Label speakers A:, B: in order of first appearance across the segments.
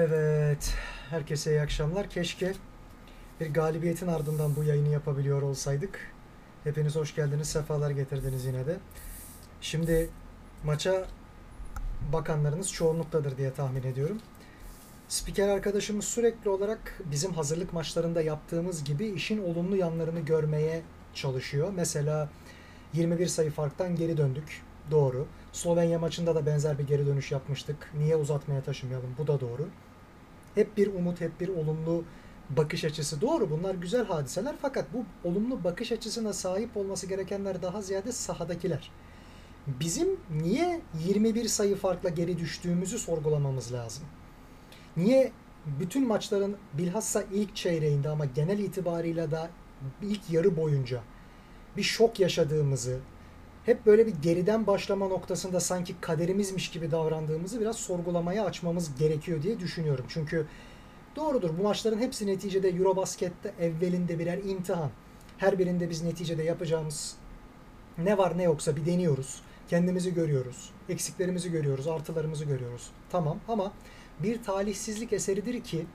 A: Evet, herkese iyi akşamlar. Keşke bir galibiyetin ardından bu yayını yapabiliyor olsaydık. Hepiniz hoş geldiniz, sefalar getirdiniz yine de. Şimdi maça bakanlarınız çoğunluktadır diye tahmin ediyorum. Spiker arkadaşımız sürekli olarak bizim hazırlık maçlarında yaptığımız gibi işin olumlu yanlarını görmeye çalışıyor. Mesela 21 sayı farktan geri döndük. Doğru. Slovenya maçında da benzer bir geri dönüş yapmıştık. Niye uzatmaya taşımayalım? Bu da doğru. Hep bir umut, hep bir olumlu bakış açısı. Doğru bunlar güzel hadiseler fakat bu olumlu bakış açısına sahip olması gerekenler daha ziyade sahadakiler. Bizim niye 21 sayı farkla geri düştüğümüzü sorgulamamız lazım. Niye bütün maçların bilhassa ilk çeyreğinde ama genel itibarıyla da ilk yarı boyunca bir şok yaşadığımızı, hep böyle bir geriden başlama noktasında sanki kaderimizmiş gibi davrandığımızı biraz sorgulamaya açmamız gerekiyor diye düşünüyorum. Çünkü doğrudur bu maçların hepsi neticede Eurobasket'te evvelinde birer imtihan. Her birinde biz neticede yapacağımız ne var ne yoksa bir deniyoruz. Kendimizi görüyoruz. Eksiklerimizi görüyoruz. Artılarımızı görüyoruz. Tamam ama bir talihsizlik eseridir ki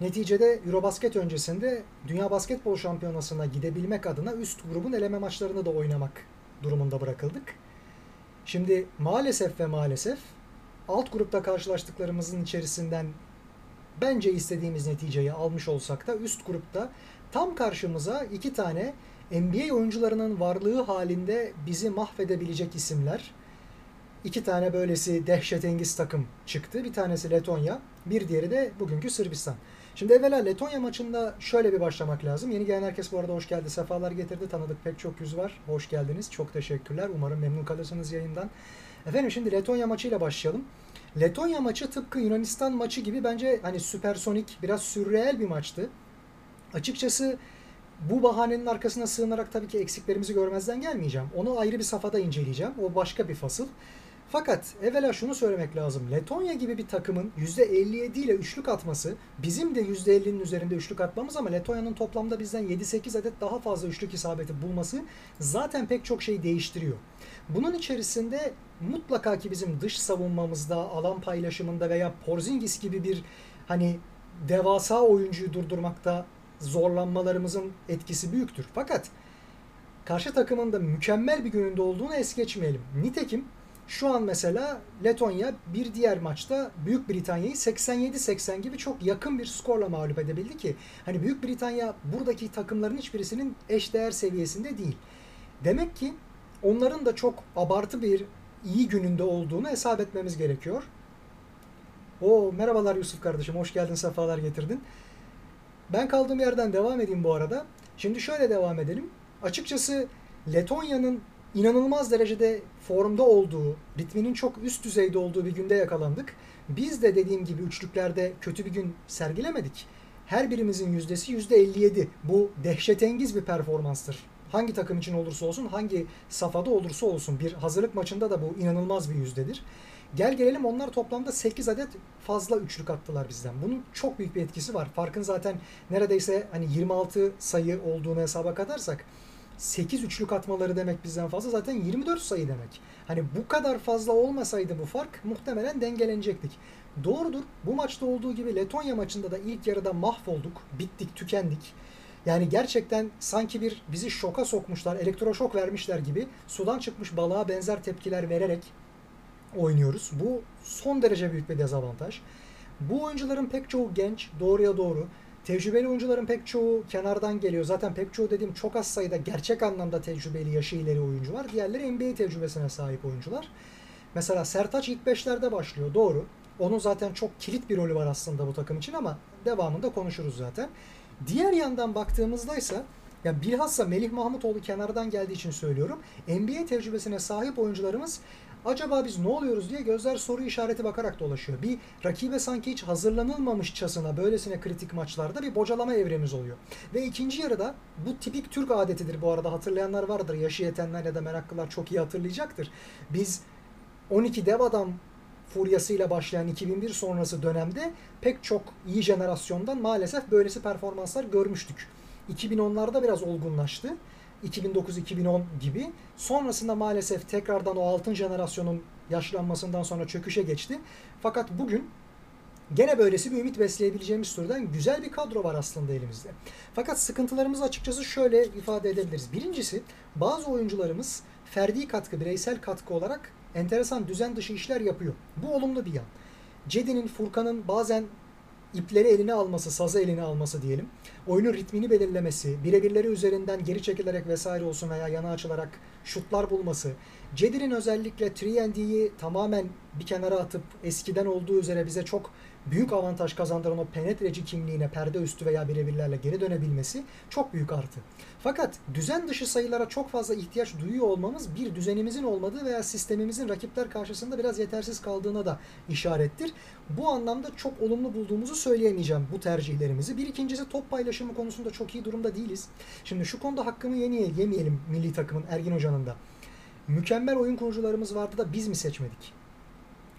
A: neticede Eurobasket öncesinde Dünya Basketbol Şampiyonası'na gidebilmek adına üst grubun eleme maçlarını da oynamak durumunda bırakıldık. Şimdi maalesef ve maalesef alt grupta karşılaştıklarımızın içerisinden bence istediğimiz neticeyi almış olsak da üst grupta tam karşımıza iki tane NBA oyuncularının varlığı halinde bizi mahvedebilecek isimler. İki tane böylesi dehşetengiz takım çıktı. Bir tanesi Letonya, bir diğeri de bugünkü Sırbistan. Şimdi evvela Letonya maçında şöyle bir başlamak lazım. Yeni gelen herkes bu arada hoş geldi. Sefalar getirdi. Tanıdık pek çok yüz var. Hoş geldiniz. Çok teşekkürler. Umarım memnun kalırsınız yayından. Efendim şimdi Letonya maçıyla başlayalım. Letonya maçı tıpkı Yunanistan maçı gibi bence hani süpersonik, biraz sürreel bir maçtı. Açıkçası bu bahanenin arkasına sığınarak tabii ki eksiklerimizi görmezden gelmeyeceğim. Onu ayrı bir safhada inceleyeceğim. O başka bir fasıl. Fakat evvela şunu söylemek lazım. Letonya gibi bir takımın %57 ile üçlük atması, bizim de %50'nin üzerinde üçlük atmamız ama Letonya'nın toplamda bizden 7-8 adet daha fazla üçlük isabeti bulması zaten pek çok şey değiştiriyor. Bunun içerisinde mutlaka ki bizim dış savunmamızda, alan paylaşımında veya Porzingis gibi bir hani devasa oyuncuyu durdurmakta zorlanmalarımızın etkisi büyüktür. Fakat karşı takımın da mükemmel bir gününde olduğunu es geçmeyelim. Nitekim şu an mesela Letonya bir diğer maçta Büyük Britanya'yı 87-80 gibi çok yakın bir skorla mağlup edebildi ki hani Büyük Britanya buradaki takımların hiçbirisinin eşdeğer seviyesinde değil. Demek ki onların da çok abartı bir iyi gününde olduğunu hesap etmemiz gerekiyor. O merhabalar Yusuf kardeşim hoş geldin sefalar getirdin. Ben kaldığım yerden devam edeyim bu arada. Şimdi şöyle devam edelim. Açıkçası Letonya'nın inanılmaz derecede formda olduğu, ritminin çok üst düzeyde olduğu bir günde yakalandık. Biz de dediğim gibi üçlüklerde kötü bir gün sergilemedik. Her birimizin yüzdesi yüzde 57. Bu dehşetengiz bir performanstır. Hangi takım için olursa olsun, hangi safhada olursa olsun. Bir hazırlık maçında da bu inanılmaz bir yüzdedir. Gel gelelim onlar toplamda 8 adet fazla üçlük attılar bizden. Bunun çok büyük bir etkisi var. Farkın zaten neredeyse hani 26 sayı olduğunu hesaba katarsak 8 üçlük atmaları demek bizden fazla zaten 24 sayı demek. Hani bu kadar fazla olmasaydı bu fark muhtemelen dengelenecektik. Doğrudur. Bu maçta olduğu gibi Letonya maçında da ilk yarıda mahvolduk, bittik, tükendik. Yani gerçekten sanki bir bizi şoka sokmuşlar, elektroşok vermişler gibi sudan çıkmış balığa benzer tepkiler vererek oynuyoruz. Bu son derece büyük bir dezavantaj. Bu oyuncuların pek çoğu genç, doğruya doğru. Tecrübeli oyuncuların pek çoğu kenardan geliyor. Zaten pek çoğu dediğim çok az sayıda gerçek anlamda tecrübeli, yaşı ileri oyuncu var. Diğerleri NBA tecrübesine sahip oyuncular. Mesela Sertaç ilk beşlerde başlıyor. Doğru. Onun zaten çok kilit bir rolü var aslında bu takım için ama devamında konuşuruz zaten. Diğer yandan baktığımızda ise ya bilhassa Melih Mahmutoğlu kenardan geldiği için söylüyorum. NBA tecrübesine sahip oyuncularımız acaba biz ne oluyoruz diye gözler soru işareti bakarak dolaşıyor. Bir rakibe sanki hiç hazırlanılmamışçasına böylesine kritik maçlarda bir bocalama evremiz oluyor. Ve ikinci yarıda bu tipik Türk adetidir bu arada hatırlayanlar vardır. Yaşı yetenler ya da meraklılar çok iyi hatırlayacaktır. Biz 12 dev adam furyasıyla başlayan 2001 sonrası dönemde pek çok iyi jenerasyondan maalesef böylesi performanslar görmüştük. 2010'larda biraz olgunlaştı. 2009-2010 gibi. Sonrasında maalesef tekrardan o altın jenerasyonun yaşlanmasından sonra çöküşe geçti. Fakat bugün gene böylesi bir ümit besleyebileceğimiz türden güzel bir kadro var aslında elimizde. Fakat sıkıntılarımızı açıkçası şöyle ifade edebiliriz. Birincisi bazı oyuncularımız ferdi katkı, bireysel katkı olarak enteresan düzen dışı işler yapıyor. Bu olumlu bir yan. Cedi'nin, Furkan'ın bazen ipleri eline alması, sazı eline alması diyelim. Oyunun ritmini belirlemesi, birebirleri üzerinden geri çekilerek vesaire olsun veya yana açılarak şutlar bulması. Cedir'in özellikle 3'yi tamamen bir kenara atıp eskiden olduğu üzere bize çok büyük avantaj kazandıran o penetreci kimliğine perde üstü veya birebirlerle geri dönebilmesi çok büyük artı. Fakat düzen dışı sayılara çok fazla ihtiyaç duyuyor olmamız bir düzenimizin olmadığı veya sistemimizin rakipler karşısında biraz yetersiz kaldığına da işarettir. Bu anlamda çok olumlu bulduğumuzu söyleyemeyeceğim bu tercihlerimizi. Bir ikincisi top paylaşımı konusunda çok iyi durumda değiliz. Şimdi şu konuda hakkımı yemeyelim milli takımın Ergin Hoca'nın da. Mükemmel oyun kurucularımız vardı da biz mi seçmedik?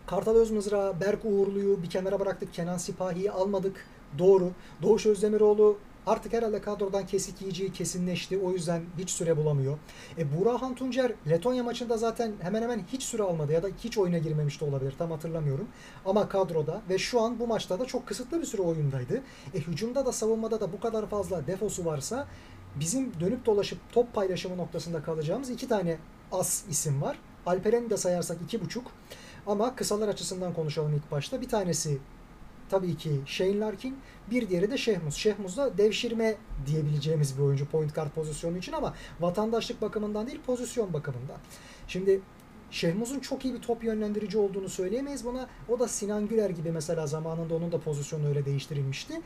A: Kartal Özmızra, Berk Uğurlu'yu bir kenara bıraktık. Kenan Sipahi'yi almadık. Doğru. Doğuş Özdemiroğlu artık herhalde kadrodan kesik yiyeceği kesinleşti. O yüzden hiç süre bulamıyor. E, Burhan Tuncer Letonya maçında zaten hemen hemen hiç süre almadı ya da hiç oyuna girmemişti olabilir. Tam hatırlamıyorum. Ama kadroda ve şu an bu maçta da çok kısıtlı bir süre oyundaydı. E, hücumda da savunmada da bu kadar fazla defosu varsa bizim dönüp dolaşıp top paylaşımı noktasında kalacağımız iki tane as isim var. Alperen'i de sayarsak iki buçuk. Ama kısalar açısından konuşalım ilk başta. Bir tanesi tabii ki Shane Larkin, bir diğeri de Şehmuz. Şehmuz da devşirme diyebileceğimiz bir oyuncu point guard pozisyonu için ama vatandaşlık bakımından değil pozisyon bakımından. Şimdi Şehmuz'un çok iyi bir top yönlendirici olduğunu söyleyemeyiz buna. O da Sinan Güler gibi mesela zamanında onun da pozisyonu öyle değiştirilmişti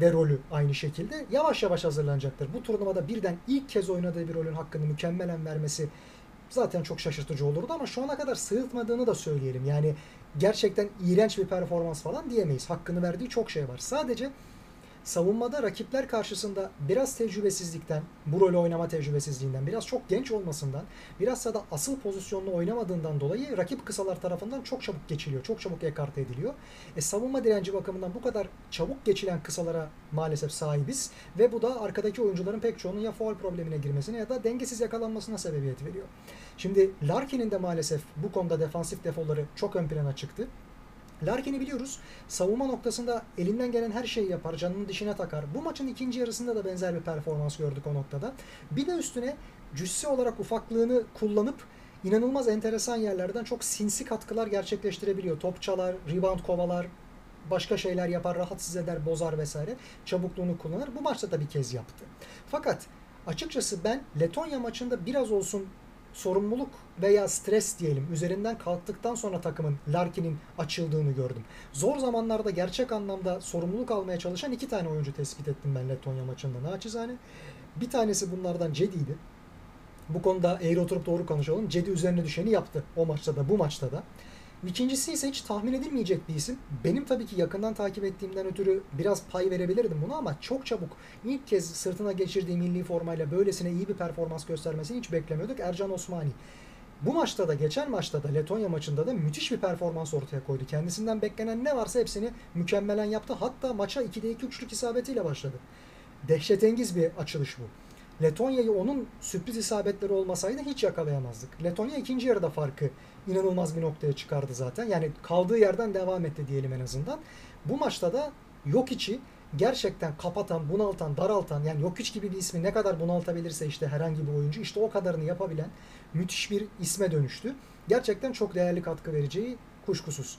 A: ve rolü aynı şekilde yavaş yavaş hazırlanacaktır. Bu turnuvada birden ilk kez oynadığı bir rolün hakkını mükemmelen vermesi zaten çok şaşırtıcı olurdu ama şu ana kadar sığıtmadığını da söyleyelim. Yani gerçekten iğrenç bir performans falan diyemeyiz. Hakkını verdiği çok şey var. Sadece savunmada rakipler karşısında biraz tecrübesizlikten, bu rolü oynama tecrübesizliğinden, biraz çok genç olmasından, biraz da asıl pozisyonunu oynamadığından dolayı rakip kısalar tarafından çok çabuk geçiliyor. Çok çabuk ekarte ediliyor. E, savunma direnci bakımından bu kadar çabuk geçilen kısalara maalesef sahibiz ve bu da arkadaki oyuncuların pek çoğunun ya foul problemine girmesine ya da dengesiz yakalanmasına sebebiyet veriyor. Şimdi Larkin'in de maalesef bu konuda defansif defoları çok ön plana çıktı. Larkin'i biliyoruz. Savunma noktasında elinden gelen her şeyi yapar. Canını dişine takar. Bu maçın ikinci yarısında da benzer bir performans gördük o noktada. Bir de üstüne cüsse olarak ufaklığını kullanıp inanılmaz enteresan yerlerden çok sinsi katkılar gerçekleştirebiliyor. Top çalar, rebound kovalar, başka şeyler yapar, rahatsız eder, bozar vesaire. Çabukluğunu kullanır. Bu maçta da bir kez yaptı. Fakat açıkçası ben Letonya maçında biraz olsun sorumluluk veya stres diyelim üzerinden kalktıktan sonra takımın Larkin'in açıldığını gördüm. Zor zamanlarda gerçek anlamda sorumluluk almaya çalışan iki tane oyuncu tespit ettim ben Letonya maçında naçizane. Bir tanesi bunlardan Cedi'ydi. Bu konuda eğri oturup doğru konuşalım. Cedi üzerine düşeni yaptı o maçta da bu maçta da. İkincisi ise hiç tahmin edilmeyecek bir isim. Benim tabii ki yakından takip ettiğimden ötürü biraz pay verebilirdim buna ama çok çabuk ilk kez sırtına geçirdiği milli formayla böylesine iyi bir performans göstermesini hiç beklemiyorduk. Ercan Osmani. Bu maçta da geçen maçta da Letonya maçında da müthiş bir performans ortaya koydu. Kendisinden beklenen ne varsa hepsini mükemmelen yaptı. Hatta maça 2'de 2 üçlük isabetiyle başladı. Dehşetengiz bir açılış bu. Letonya'yı onun sürpriz isabetleri olmasaydı hiç yakalayamazdık. Letonya ikinci yarıda farkı inanılmaz bir noktaya çıkardı zaten. Yani kaldığı yerden devam etti diyelim en azından. Bu maçta da yok içi gerçekten kapatan, bunaltan, daraltan yani yok hiç gibi bir ismi ne kadar bunaltabilirse işte herhangi bir oyuncu işte o kadarını yapabilen müthiş bir isme dönüştü. Gerçekten çok değerli katkı vereceği kuşkusuz.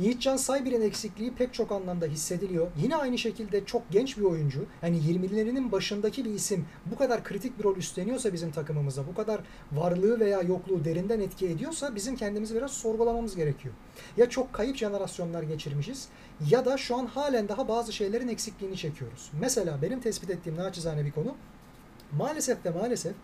A: Yiğitcan Saybir'in eksikliği pek çok anlamda hissediliyor. Yine aynı şekilde çok genç bir oyuncu. Yani 20'lerinin başındaki bir isim bu kadar kritik bir rol üstleniyorsa bizim takımımıza, bu kadar varlığı veya yokluğu derinden etki ediyorsa bizim kendimizi biraz sorgulamamız gerekiyor. Ya çok kayıp jenerasyonlar geçirmişiz ya da şu an halen daha bazı şeylerin eksikliğini çekiyoruz. Mesela benim tespit ettiğim naçizane bir konu maalesef ve maalesef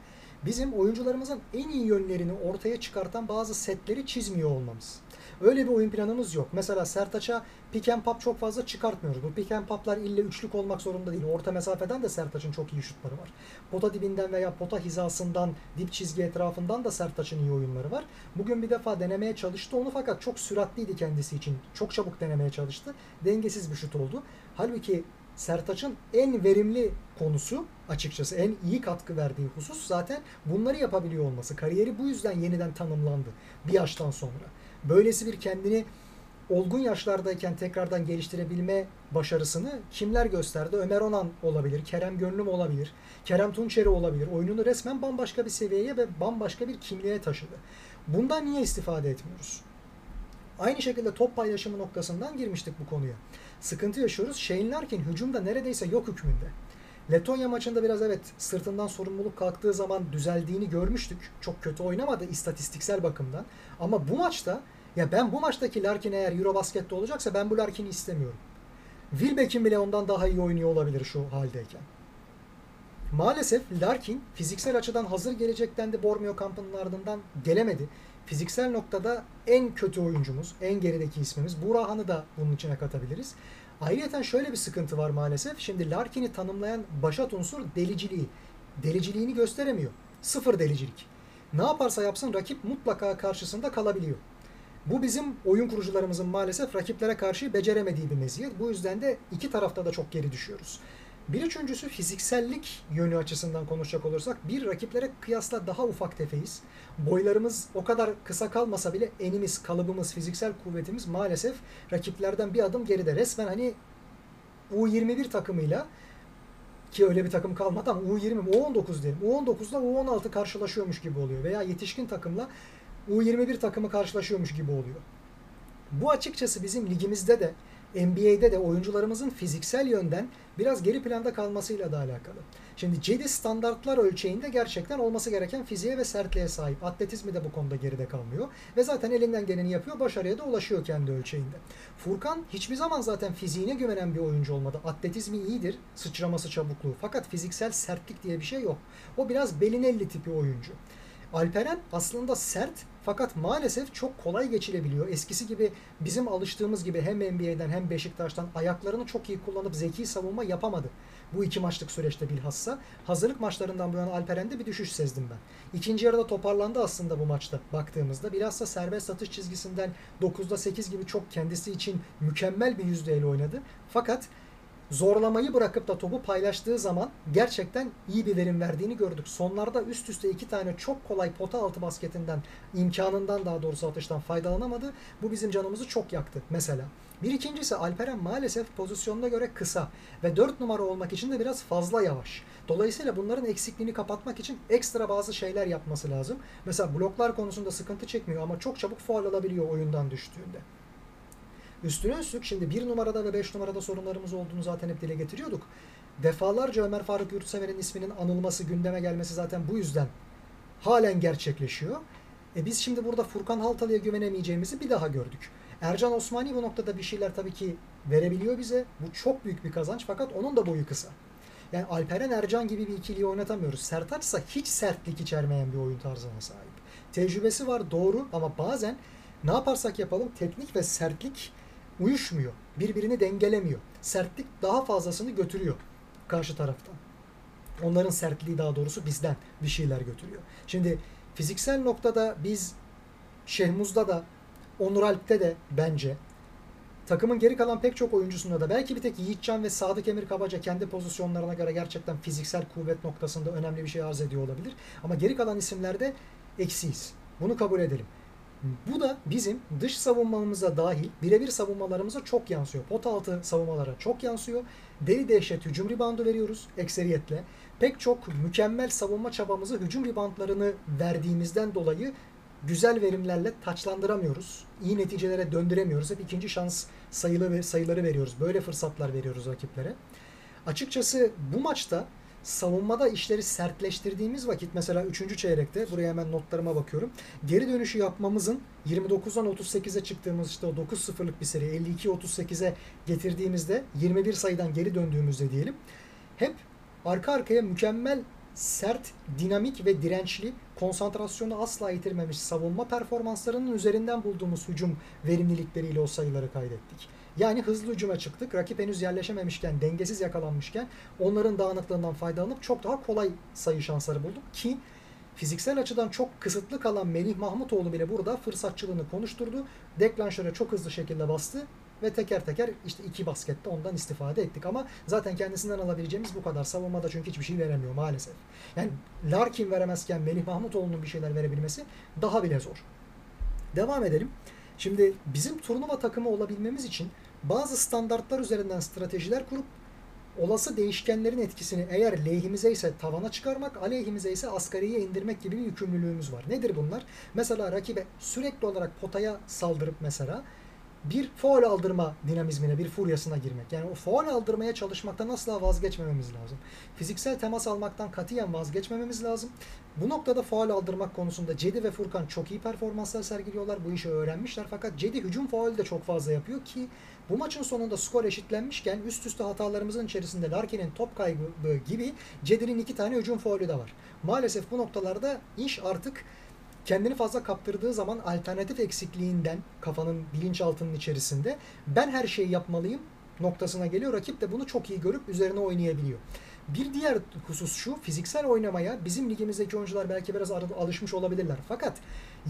A: bizim oyuncularımızın en iyi yönlerini ortaya çıkartan bazı setleri çizmiyor olmamız. Öyle bir oyun planımız yok. Mesela Sertaç'a pick and pop çok fazla çıkartmıyoruz. Bu pick and poplar ille üçlük olmak zorunda değil. Orta mesafeden de Sertaç'ın çok iyi şutları var. Pota dibinden veya pota hizasından, dip çizgi etrafından da Sertaç'ın iyi oyunları var. Bugün bir defa denemeye çalıştı onu fakat çok süratliydi kendisi için. Çok çabuk denemeye çalıştı. Dengesiz bir şut oldu. Halbuki Sertaç'ın en verimli konusu açıkçası en iyi katkı verdiği husus zaten bunları yapabiliyor olması. Kariyeri bu yüzden yeniden tanımlandı bir yaştan sonra böylesi bir kendini olgun yaşlardayken tekrardan geliştirebilme başarısını kimler gösterdi? Ömer Onan olabilir, Kerem Gönlüm olabilir, Kerem Tunçeri olabilir. Oyununu resmen bambaşka bir seviyeye ve bambaşka bir kimliğe taşıdı. Bundan niye istifade etmiyoruz? Aynı şekilde top paylaşımı noktasından girmiştik bu konuya. Sıkıntı yaşıyoruz. Shane Larkin hücumda neredeyse yok hükmünde. Letonya maçında biraz evet sırtından sorumluluk kalktığı zaman düzeldiğini görmüştük. Çok kötü oynamadı istatistiksel bakımdan. Ama bu maçta ya ben bu maçtaki Larkin eğer Eurobasket'te olacaksa ben bu Larkin'i istemiyorum. Wilbeck'in bile ondan daha iyi oynuyor olabilir şu haldeyken. Maalesef Larkin fiziksel açıdan hazır gelecekten de Bormio kampının ardından gelemedi. Fiziksel noktada en kötü oyuncumuz, en gerideki ismimiz. Burahan'ı da bunun içine katabiliriz. Ayrıca şöyle bir sıkıntı var maalesef. Şimdi Larkin'i tanımlayan başat unsur deliciliği. Deliciliğini gösteremiyor. Sıfır delicilik. Ne yaparsa yapsın rakip mutlaka karşısında kalabiliyor. Bu bizim oyun kurucularımızın maalesef rakiplere karşı beceremediği bir meziyet. Bu yüzden de iki tarafta da çok geri düşüyoruz. Bir üçüncüsü fiziksellik yönü açısından konuşacak olursak bir rakiplere kıyasla daha ufak tefeyiz. Boylarımız o kadar kısa kalmasa bile enimiz, kalıbımız, fiziksel kuvvetimiz maalesef rakiplerden bir adım geride. Resmen hani U21 takımıyla ki öyle bir takım kalmadı ama U20, U19 diyelim. U19'da U16 karşılaşıyormuş gibi oluyor veya yetişkin takımla U21 takımı karşılaşıyormuş gibi oluyor. Bu açıkçası bizim ligimizde de NBA'de de oyuncularımızın fiziksel yönden biraz geri planda kalmasıyla da alakalı. Şimdi Cedi standartlar ölçeğinde gerçekten olması gereken fiziğe ve sertliğe sahip. Atletizmi de bu konuda geride kalmıyor. Ve zaten elinden geleni yapıyor. Başarıya da ulaşıyor kendi ölçeğinde. Furkan hiçbir zaman zaten fiziğine güvenen bir oyuncu olmadı. Atletizmi iyidir. Sıçraması çabukluğu. Fakat fiziksel sertlik diye bir şey yok. O biraz Belinelli tipi oyuncu. Alperen aslında sert fakat maalesef çok kolay geçilebiliyor. Eskisi gibi bizim alıştığımız gibi hem NBA'den hem Beşiktaş'tan ayaklarını çok iyi kullanıp zeki savunma yapamadı. Bu iki maçlık süreçte bilhassa. Hazırlık maçlarından bu yana Alperen'de bir düşüş sezdim ben. İkinci yarıda toparlandı aslında bu maçta baktığımızda. Bilhassa serbest satış çizgisinden 9'da 8 gibi çok kendisi için mükemmel bir yüzdeyle oynadı. Fakat zorlamayı bırakıp da topu paylaştığı zaman gerçekten iyi bir verim verdiğini gördük. Sonlarda üst üste iki tane çok kolay pota altı basketinden, imkanından daha doğrusu atıştan faydalanamadı. Bu bizim canımızı çok yaktı mesela. Bir ikincisi Alperen maalesef pozisyonuna göre kısa ve 4 numara olmak için de biraz fazla yavaş. Dolayısıyla bunların eksikliğini kapatmak için ekstra bazı şeyler yapması lazım. Mesela bloklar konusunda sıkıntı çekmiyor ama çok çabuk faul alabiliyor oyundan düştüğünde. Üstüne üstlük şimdi bir numarada ve beş numarada sorunlarımız olduğunu zaten hep dile getiriyorduk. Defalarca Ömer Faruk Yurtsever'in isminin anılması, gündeme gelmesi zaten bu yüzden halen gerçekleşiyor. E biz şimdi burada Furkan Haltalı'ya güvenemeyeceğimizi bir daha gördük. Ercan Osmani bu noktada bir şeyler tabii ki verebiliyor bize. Bu çok büyük bir kazanç fakat onun da boyu kısa. Yani Alperen Ercan gibi bir ikiliyi oynatamıyoruz. Sertaç ise hiç sertlik içermeyen bir oyun tarzına sahip. Tecrübesi var doğru ama bazen ne yaparsak yapalım teknik ve sertlik uyuşmuyor. Birbirini dengelemiyor. Sertlik daha fazlasını götürüyor karşı taraftan. Onların sertliği daha doğrusu bizden bir şeyler götürüyor. Şimdi fiziksel noktada biz Şehmuz'da da Onur Alp'te de bence takımın geri kalan pek çok oyuncusunda da belki bir tek Yiğitcan ve Sadık Emir Kabaca kendi pozisyonlarına göre gerçekten fiziksel kuvvet noktasında önemli bir şey arz ediyor olabilir. Ama geri kalan isimlerde eksiyiz. Bunu kabul edelim. Bu da bizim dış savunmamıza dahil birebir savunmalarımıza çok yansıyor. Pot altı savunmalara çok yansıyor. Deli dehşet hücum ribandı veriyoruz ekseriyetle. Pek çok mükemmel savunma çabamızı hücum ribantlarını verdiğimizden dolayı güzel verimlerle taçlandıramıyoruz. İyi neticelere döndüremiyoruz. Hep ikinci şans sayılı sayıları veriyoruz. Böyle fırsatlar veriyoruz rakiplere. Açıkçası bu maçta savunmada işleri sertleştirdiğimiz vakit mesela 3. çeyrekte buraya hemen notlarıma bakıyorum. Geri dönüşü yapmamızın 29'dan 38'e çıktığımız işte o 9-0'lık bir seri 52-38'e getirdiğimizde 21 sayıdan geri döndüğümüzde diyelim. Hep arka arkaya mükemmel sert, dinamik ve dirençli, konsantrasyonu asla yitirmemiş savunma performanslarının üzerinden bulduğumuz hücum verimlilikleriyle o sayıları kaydettik. Yani hızlı hücuma çıktık. Rakip henüz yerleşememişken, dengesiz yakalanmışken onların dağınıklığından faydalanıp çok daha kolay sayı şansları bulduk ki fiziksel açıdan çok kısıtlı kalan Melih Mahmutoğlu bile burada fırsatçılığını konuşturdu. Deklanşöre çok hızlı şekilde bastı ve teker teker işte iki baskette ondan istifade ettik ama zaten kendisinden alabileceğimiz bu kadar. Savunmada çünkü hiçbir şey veremiyor maalesef. Yani Larkin veremezken Melih Mahmutoğlu'nun bir şeyler verebilmesi daha bile zor. Devam edelim. Şimdi bizim turnuva takımı olabilmemiz için bazı standartlar üzerinden stratejiler kurup olası değişkenlerin etkisini eğer lehimize ise tavana çıkarmak, aleyhimize ise asgariye indirmek gibi bir yükümlülüğümüz var. Nedir bunlar? Mesela rakibe sürekli olarak potaya saldırıp mesela bir faul aldırma dinamizmine, bir furyasına girmek. Yani o faul aldırmaya çalışmaktan asla vazgeçmememiz lazım. Fiziksel temas almaktan katiyen vazgeçmememiz lazım. Bu noktada faul aldırmak konusunda Cedi ve Furkan çok iyi performanslar sergiliyorlar. Bu işi öğrenmişler. Fakat Cedi hücum faulü de çok fazla yapıyor ki bu maçın sonunda skor eşitlenmişken üst üste hatalarımızın içerisinde Larkin'in top kaybı gibi Cedi'nin iki tane hücum faulü de var. Maalesef bu noktalarda iş artık kendini fazla kaptırdığı zaman alternatif eksikliğinden kafanın bilinçaltının içerisinde ben her şeyi yapmalıyım noktasına geliyor. Rakip de bunu çok iyi görüp üzerine oynayabiliyor. Bir diğer husus şu, fiziksel oynamaya bizim ligimizdeki oyuncular belki biraz alışmış olabilirler. Fakat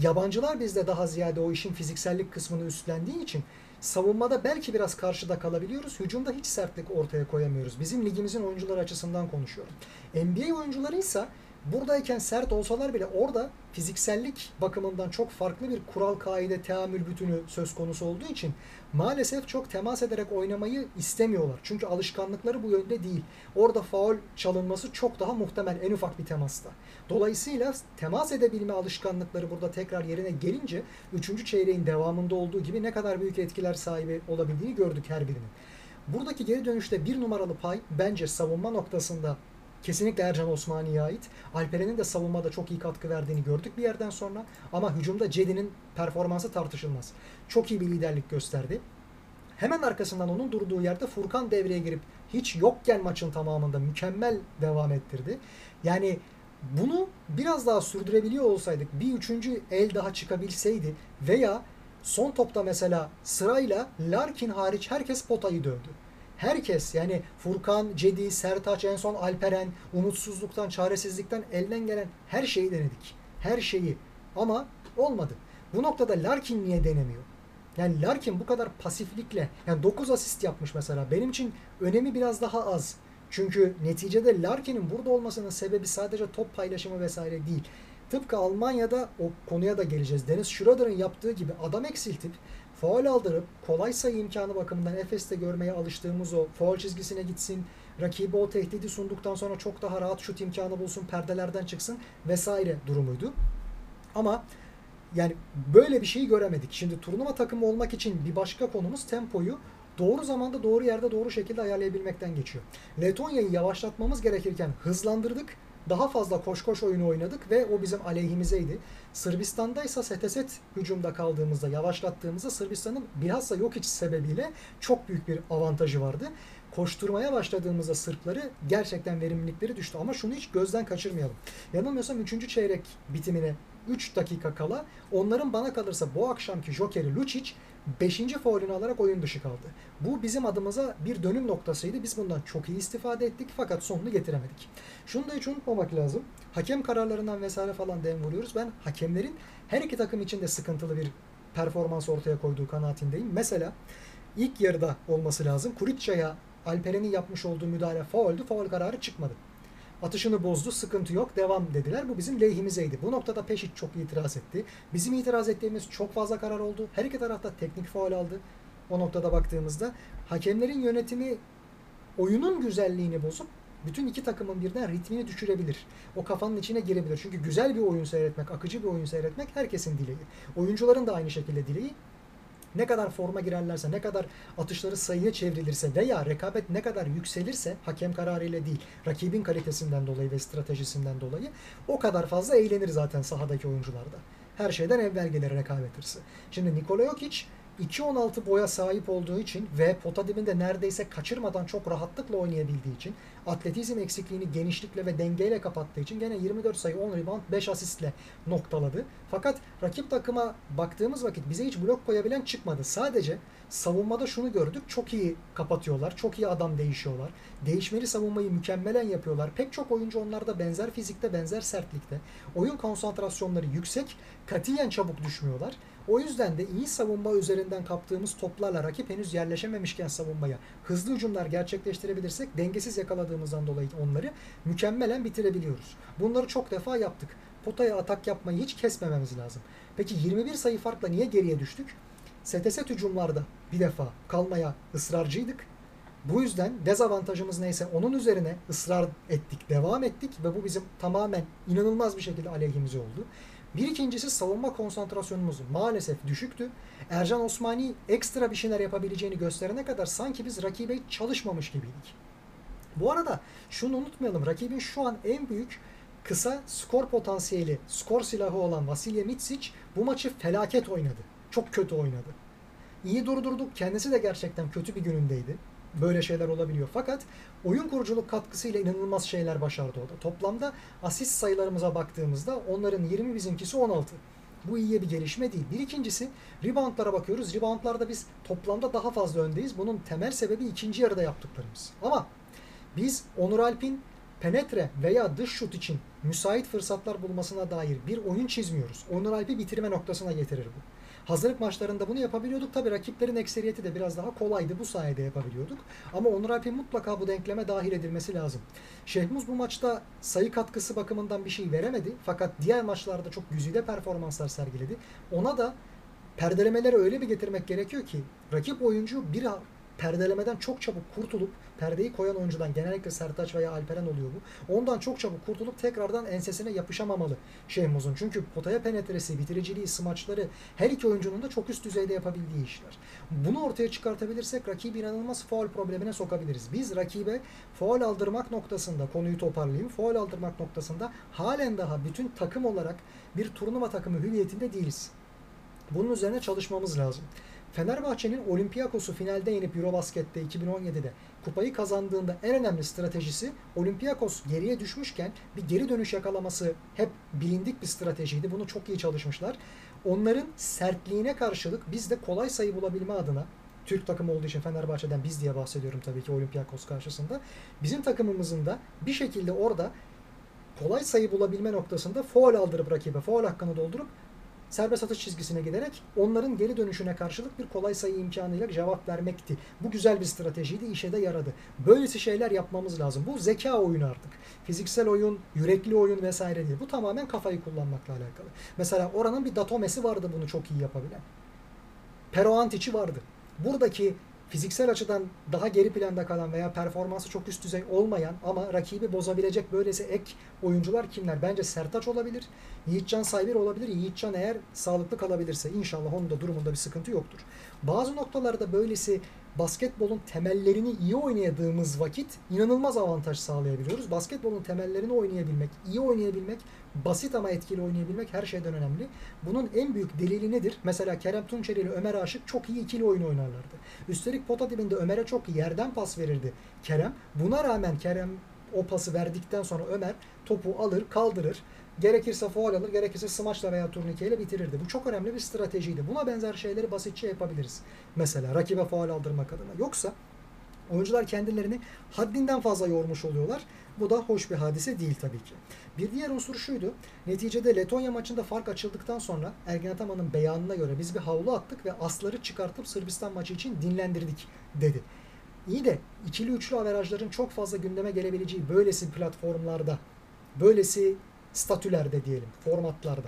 A: yabancılar bizde daha ziyade o işin fiziksellik kısmını üstlendiği için savunmada belki biraz karşıda kalabiliyoruz. Hücumda hiç sertlik ortaya koyamıyoruz. Bizim ligimizin oyuncuları açısından konuşuyorum. NBA oyuncuları ise buradayken sert olsalar bile orada fiziksellik bakımından çok farklı bir kural kaide teamül bütünü söz konusu olduğu için maalesef çok temas ederek oynamayı istemiyorlar. Çünkü alışkanlıkları bu yönde değil. Orada faul çalınması çok daha muhtemel en ufak bir temasta. Dolayısıyla temas edebilme alışkanlıkları burada tekrar yerine gelince 3. çeyreğin devamında olduğu gibi ne kadar büyük etkiler sahibi olabildiğini gördük her birinin. Buradaki geri dönüşte bir numaralı pay bence savunma noktasında kesinlikle Ercan Osmani'ye ait. Alperen'in de savunmada çok iyi katkı verdiğini gördük bir yerden sonra. Ama hücumda Cedi'nin performansı tartışılmaz. Çok iyi bir liderlik gösterdi. Hemen arkasından onun durduğu yerde Furkan devreye girip hiç yokken maçın tamamında mükemmel devam ettirdi. Yani bunu biraz daha sürdürebiliyor olsaydık bir üçüncü el daha çıkabilseydi veya son topta mesela sırayla Larkin hariç herkes potayı dövdü herkes yani Furkan, Cedi, Sertaç, en son Alperen, umutsuzluktan, çaresizlikten elden gelen her şeyi denedik. Her şeyi. Ama olmadı. Bu noktada Larkin niye denemiyor? Yani Larkin bu kadar pasiflikle yani 9 asist yapmış mesela. Benim için önemi biraz daha az. Çünkü neticede Larkin'in burada olmasının sebebi sadece top paylaşımı vesaire değil. Tıpkı Almanya'da o konuya da geleceğiz. Deniz Schroeder'ın yaptığı gibi adam eksiltip faul aldırıp kolay sayı imkanı bakımından Efes'te görmeye alıştığımız o faul çizgisine gitsin, rakibi o tehdidi sunduktan sonra çok daha rahat şut imkanı bulsun, perdelerden çıksın vesaire durumuydu. Ama yani böyle bir şeyi göremedik. Şimdi turnuva takımı olmak için bir başka konumuz tempoyu doğru zamanda doğru yerde doğru şekilde ayarlayabilmekten geçiyor. Letonya'yı yavaşlatmamız gerekirken hızlandırdık daha fazla koş koş oyunu oynadık ve o bizim aleyhimizeydi. Sırbistan'da ise seteset hücumda kaldığımızda, yavaşlattığımızda Sırbistan'ın bilhassa yok iç sebebiyle çok büyük bir avantajı vardı. Koşturmaya başladığımızda Sırpları gerçekten verimlilikleri düştü. Ama şunu hiç gözden kaçırmayalım. Yanılmıyorsam 3. çeyrek bitimine 3 dakika kala onların bana kalırsa bu akşamki jokeri Lucic 5. faulünü alarak oyun dışı kaldı. Bu bizim adımıza bir dönüm noktasıydı. Biz bundan çok iyi istifade ettik fakat sonunu getiremedik. Şunu da hiç unutmamak lazım. Hakem kararlarından vesaire falan dem vuruyoruz. Ben hakemlerin her iki takım için de sıkıntılı bir performans ortaya koyduğu kanaatindeyim. Mesela ilk yarıda olması lazım. Kurica'ya Alperen'in yapmış olduğu müdahale fauldü. Faul kararı çıkmadı. Atışını bozdu, sıkıntı yok, devam dediler. Bu bizim lehimizeydi. Bu noktada Peşit çok itiraz etti. Bizim itiraz ettiğimiz çok fazla karar oldu. Her iki tarafta teknik faul aldı. O noktada baktığımızda hakemlerin yönetimi oyunun güzelliğini bozup bütün iki takımın birden ritmini düşürebilir. O kafanın içine girebilir. Çünkü güzel bir oyun seyretmek, akıcı bir oyun seyretmek herkesin dileği. Oyuncuların da aynı şekilde dileği ne kadar forma girerlerse, ne kadar atışları sayıya çevrilirse veya rekabet ne kadar yükselirse hakem kararıyla değil, rakibin kalitesinden dolayı ve stratejisinden dolayı o kadar fazla eğlenir zaten sahadaki oyuncularda. Her şeyden evvel gelir rekabet hırsı. Şimdi Nikola Jokic 2.16 boya sahip olduğu için ve pota dibinde neredeyse kaçırmadan çok rahatlıkla oynayabildiği için atletizm eksikliğini genişlikle ve dengeyle kapattığı için gene 24 sayı 10 rebound 5 asistle noktaladı. Fakat rakip takıma baktığımız vakit bize hiç blok koyabilen çıkmadı. Sadece savunmada şunu gördük. Çok iyi kapatıyorlar. Çok iyi adam değişiyorlar. Değişmeli savunmayı mükemmelen yapıyorlar. Pek çok oyuncu onlarda benzer fizikte, benzer sertlikte. Oyun konsantrasyonları yüksek. Katiyen çabuk düşmüyorlar. O yüzden de iyi savunma üzerinden kaptığımız toplarla rakip henüz yerleşememişken savunmaya hızlı hücumlar gerçekleştirebilirsek dengesiz yakaladığımızdan dolayı onları mükemmelen bitirebiliyoruz. Bunları çok defa yaptık. Potaya atak yapmayı hiç kesmememiz lazım. Peki 21 sayı farkla niye geriye düştük? STS hücumlarda bir defa kalmaya ısrarcıydık. Bu yüzden dezavantajımız neyse onun üzerine ısrar ettik, devam ettik ve bu bizim tamamen inanılmaz bir şekilde aleyhimize oldu. Bir ikincisi savunma konsantrasyonumuz maalesef düşüktü. Ercan Osmani ekstra bir şeyler yapabileceğini gösterene kadar sanki biz rakibe çalışmamış gibiydik. Bu arada şunu unutmayalım. Rakibin şu an en büyük kısa skor potansiyeli, skor silahı olan Vasilya Mitsic bu maçı felaket oynadı. Çok kötü oynadı. İyi durdurduk. Kendisi de gerçekten kötü bir günündeydi. Böyle şeyler olabiliyor. Fakat oyun kuruculuk katkısıyla inanılmaz şeyler başardı o da. Toplamda asist sayılarımıza baktığımızda onların 20 bizimkisi 16. Bu iyiye bir gelişme değil. Bir ikincisi reboundlara bakıyoruz. Reboundlarda biz toplamda daha fazla öndeyiz. Bunun temel sebebi ikinci yarıda yaptıklarımız. Ama biz Onur Alp'in penetre veya dış şut için müsait fırsatlar bulmasına dair bir oyun çizmiyoruz. Onur Alp'i bitirme noktasına getirir bu. Hazırlık maçlarında bunu yapabiliyorduk. Tabii rakiplerin ekseriyeti de biraz daha kolaydı. Bu sayede yapabiliyorduk. Ama Onur Alp'in mutlaka bu denkleme dahil edilmesi lazım. Şehmuz bu maçta sayı katkısı bakımından bir şey veremedi. Fakat diğer maçlarda çok güzide performanslar sergiledi. Ona da perdelemeleri öyle bir getirmek gerekiyor ki rakip oyuncu bir perdelemeden çok çabuk kurtulup perdeyi koyan oyuncudan genellikle Sertaç veya Alperen oluyor bu. Ondan çok çabuk kurtulup tekrardan ensesine yapışamamalı Şehmuz'un. Çünkü potaya penetresi, bitiriciliği, smaçları her iki oyuncunun da çok üst düzeyde yapabildiği işler. Bunu ortaya çıkartabilirsek rakibi inanılmaz faul problemine sokabiliriz. Biz rakibe faul aldırmak noktasında konuyu toparlayayım. Faul aldırmak noktasında halen daha bütün takım olarak bir turnuva takımı hüviyetinde değiliz. Bunun üzerine çalışmamız lazım. Fenerbahçe'nin Olympiakos'u finalde yenip Eurobasket'te 2017'de kupayı kazandığında en önemli stratejisi Olympiakos geriye düşmüşken bir geri dönüş yakalaması hep bilindik bir stratejiydi. Bunu çok iyi çalışmışlar. Onların sertliğine karşılık biz de kolay sayı bulabilme adına Türk takımı olduğu için Fenerbahçe'den biz diye bahsediyorum tabii ki Olympiakos karşısında. Bizim takımımızın da bir şekilde orada kolay sayı bulabilme noktasında foul aldırıp rakibe foul hakkını doldurup serbest atış çizgisine giderek onların geri dönüşüne karşılık bir kolay sayı imkanıyla cevap vermekti. Bu güzel bir stratejiydi, işe de yaradı. Böylesi şeyler yapmamız lazım. Bu zeka oyunu artık. Fiziksel oyun, yürekli oyun vesaire değil. Bu tamamen kafayı kullanmakla alakalı. Mesela oranın bir Datomes'i vardı bunu çok iyi yapabilen. Pero Antic'i vardı. Buradaki fiziksel açıdan daha geri planda kalan veya performansı çok üst düzey olmayan ama rakibi bozabilecek böylesi ek oyuncular kimler? Bence Sertaç olabilir. Yiğitcan Saybir olabilir. Yiğitcan eğer sağlıklı kalabilirse inşallah onun da durumunda bir sıkıntı yoktur. Bazı noktalarda böylesi basketbolun temellerini iyi oynadığımız vakit inanılmaz avantaj sağlayabiliyoruz. Basketbolun temellerini oynayabilmek, iyi oynayabilmek, basit ama etkili oynayabilmek her şeyden önemli. Bunun en büyük delili nedir? Mesela Kerem Tunçeri ile Ömer Aşık çok iyi ikili oyun oynarlardı. Üstelik pota dibinde Ömer'e çok yerden pas verirdi Kerem. Buna rağmen Kerem o pası verdikten sonra Ömer topu alır, kaldırır. Gerekirse faul alır, gerekirse smaçla veya turnikeyle bitirirdi. Bu çok önemli bir stratejiydi. Buna benzer şeyleri basitçe yapabiliriz. Mesela rakibe faul aldırmak adına. Yoksa oyuncular kendilerini haddinden fazla yormuş oluyorlar. Bu da hoş bir hadise değil tabii ki. Bir diğer unsur şuydu. Neticede Letonya maçında fark açıldıktan sonra Ergin Ataman'ın beyanına göre biz bir havlu attık ve asları çıkartıp Sırbistan maçı için dinlendirdik dedi. İyi de ikili üçlü averajların çok fazla gündeme gelebileceği böylesi platformlarda, böylesi statülerde diyelim, formatlarda.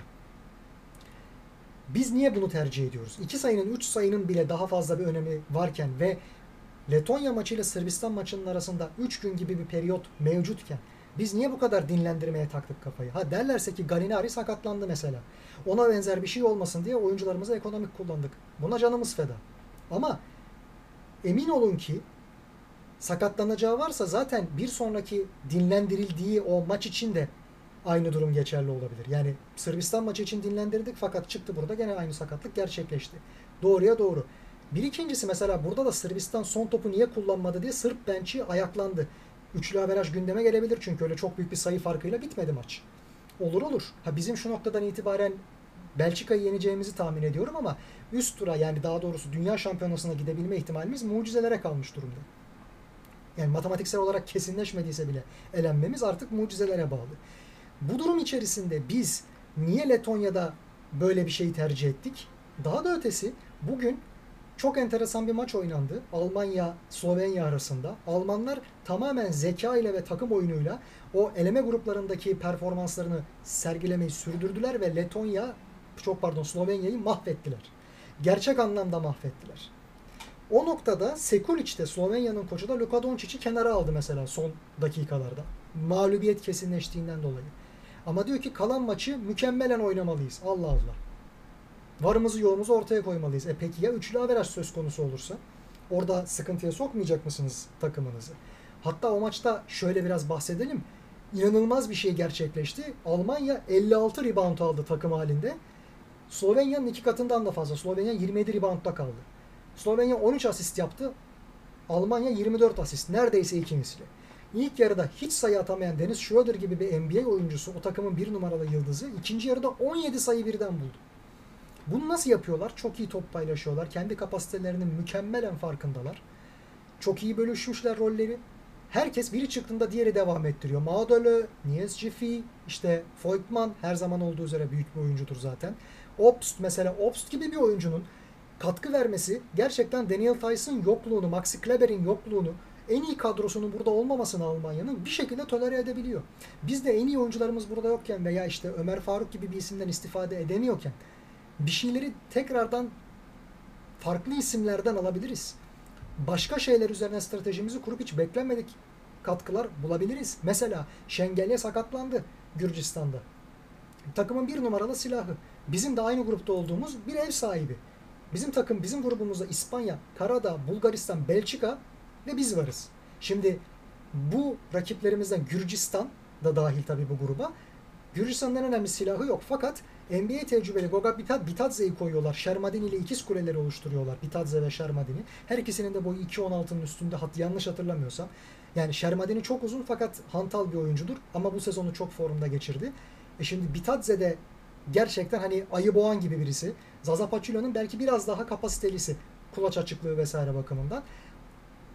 A: Biz niye bunu tercih ediyoruz? İki sayının, üç sayının bile daha fazla bir önemi varken ve Letonya maçıyla Sırbistan maçının arasında 3 gün gibi bir periyot mevcutken biz niye bu kadar dinlendirmeye taktık kafayı? Ha derlerse ki Galinari sakatlandı mesela. Ona benzer bir şey olmasın diye oyuncularımızı ekonomik kullandık. Buna canımız feda. Ama emin olun ki sakatlanacağı varsa zaten bir sonraki dinlendirildiği o maç için de aynı durum geçerli olabilir. Yani Sırbistan maçı için dinlendirdik fakat çıktı burada gene aynı sakatlık gerçekleşti. Doğruya doğru. Bir ikincisi mesela burada da Sırbistan son topu niye kullanmadı diye Sırp bençi ayaklandı. Üçlü averaj gündeme gelebilir çünkü öyle çok büyük bir sayı farkıyla bitmedi maç. Olur olur. Ha bizim şu noktadan itibaren Belçika'yı yeneceğimizi tahmin ediyorum ama üst tura yani daha doğrusu dünya şampiyonasına gidebilme ihtimalimiz mucizelere kalmış durumda. Yani matematiksel olarak kesinleşmediyse bile elenmemiz artık mucizelere bağlı. Bu durum içerisinde biz niye Letonya'da böyle bir şeyi tercih ettik? Daha da ötesi bugün çok enteresan bir maç oynandı. Almanya Slovenya arasında. Almanlar tamamen zeka ile ve takım oyunuyla o eleme gruplarındaki performanslarını sergilemeyi sürdürdüler ve Letonya çok pardon Slovenya'yı mahvettiler. gerçek anlamda mahvettiler. O noktada Sekulic de Slovenya'nın koçu da Luka Doncic'i kenara aldı mesela son dakikalarda. Mağlubiyet kesinleştiğinden dolayı. Ama diyor ki kalan maçı mükemmelen oynamalıyız. Allah Allah. Varımızı yoğumuzu ortaya koymalıyız. E peki ya üçlü averaj söz konusu olursa? Orada sıkıntıya sokmayacak mısınız takımınızı? Hatta o maçta şöyle biraz bahsedelim. İnanılmaz bir şey gerçekleşti. Almanya 56 rebound aldı takım halinde. Slovenya'nın iki katından da fazla. Slovenya 27 reboundda kaldı. Slovenya 13 asist yaptı. Almanya 24 asist. Neredeyse iki. İlk yarıda hiç sayı atamayan Dennis Schroeder gibi bir NBA oyuncusu, o takımın bir numaralı yıldızı, ikinci yarıda 17 sayı birden buldu. Bunu nasıl yapıyorlar? Çok iyi top paylaşıyorlar. Kendi kapasitelerinin mükemmelen farkındalar. Çok iyi bölüşmüşler rolleri. Herkes biri çıktığında diğeri devam ettiriyor. Maudole, Nies Jiffy, işte Voigtman her zaman olduğu üzere büyük bir oyuncudur zaten. Obst mesela Obst gibi bir oyuncunun katkı vermesi gerçekten Daniel Tyson yokluğunu, Maxi Kleber'in yokluğunu, en iyi kadrosunun burada olmamasını Almanya'nın bir şekilde tolere edebiliyor. Biz de en iyi oyuncularımız burada yokken veya işte Ömer Faruk gibi bir isimden istifade edemiyorken bir şeyleri tekrardan farklı isimlerden alabiliriz. Başka şeyler üzerine stratejimizi kurup hiç beklenmedik katkılar bulabiliriz. Mesela Şengelye sakatlandı Gürcistan'da. Takımın bir numaralı silahı. Bizim de aynı grupta olduğumuz bir ev sahibi. Bizim takım, bizim grubumuzda İspanya, Karadağ, Bulgaristan, Belçika ve biz varız. Şimdi bu rakiplerimizden Gürcistan da dahil tabii bu gruba. Gürcistan'ın önemli silahı yok. Fakat NBA tecrübeli Goga Bitadze'yi koyuyorlar. Şermadini ile ikiz kuleleri oluşturuyorlar. Bitadze ve Şermadini. Her ikisinin de boyu 2.16'nın üstünde hat yanlış hatırlamıyorsam. Yani Şermadini çok uzun fakat hantal bir oyuncudur. Ama bu sezonu çok formda geçirdi. E şimdi Bitadze de gerçekten hani ayı boğan gibi birisi. Zaza Pachulia'nın belki biraz daha kapasitelisi. Kulaç açıklığı vesaire bakımından.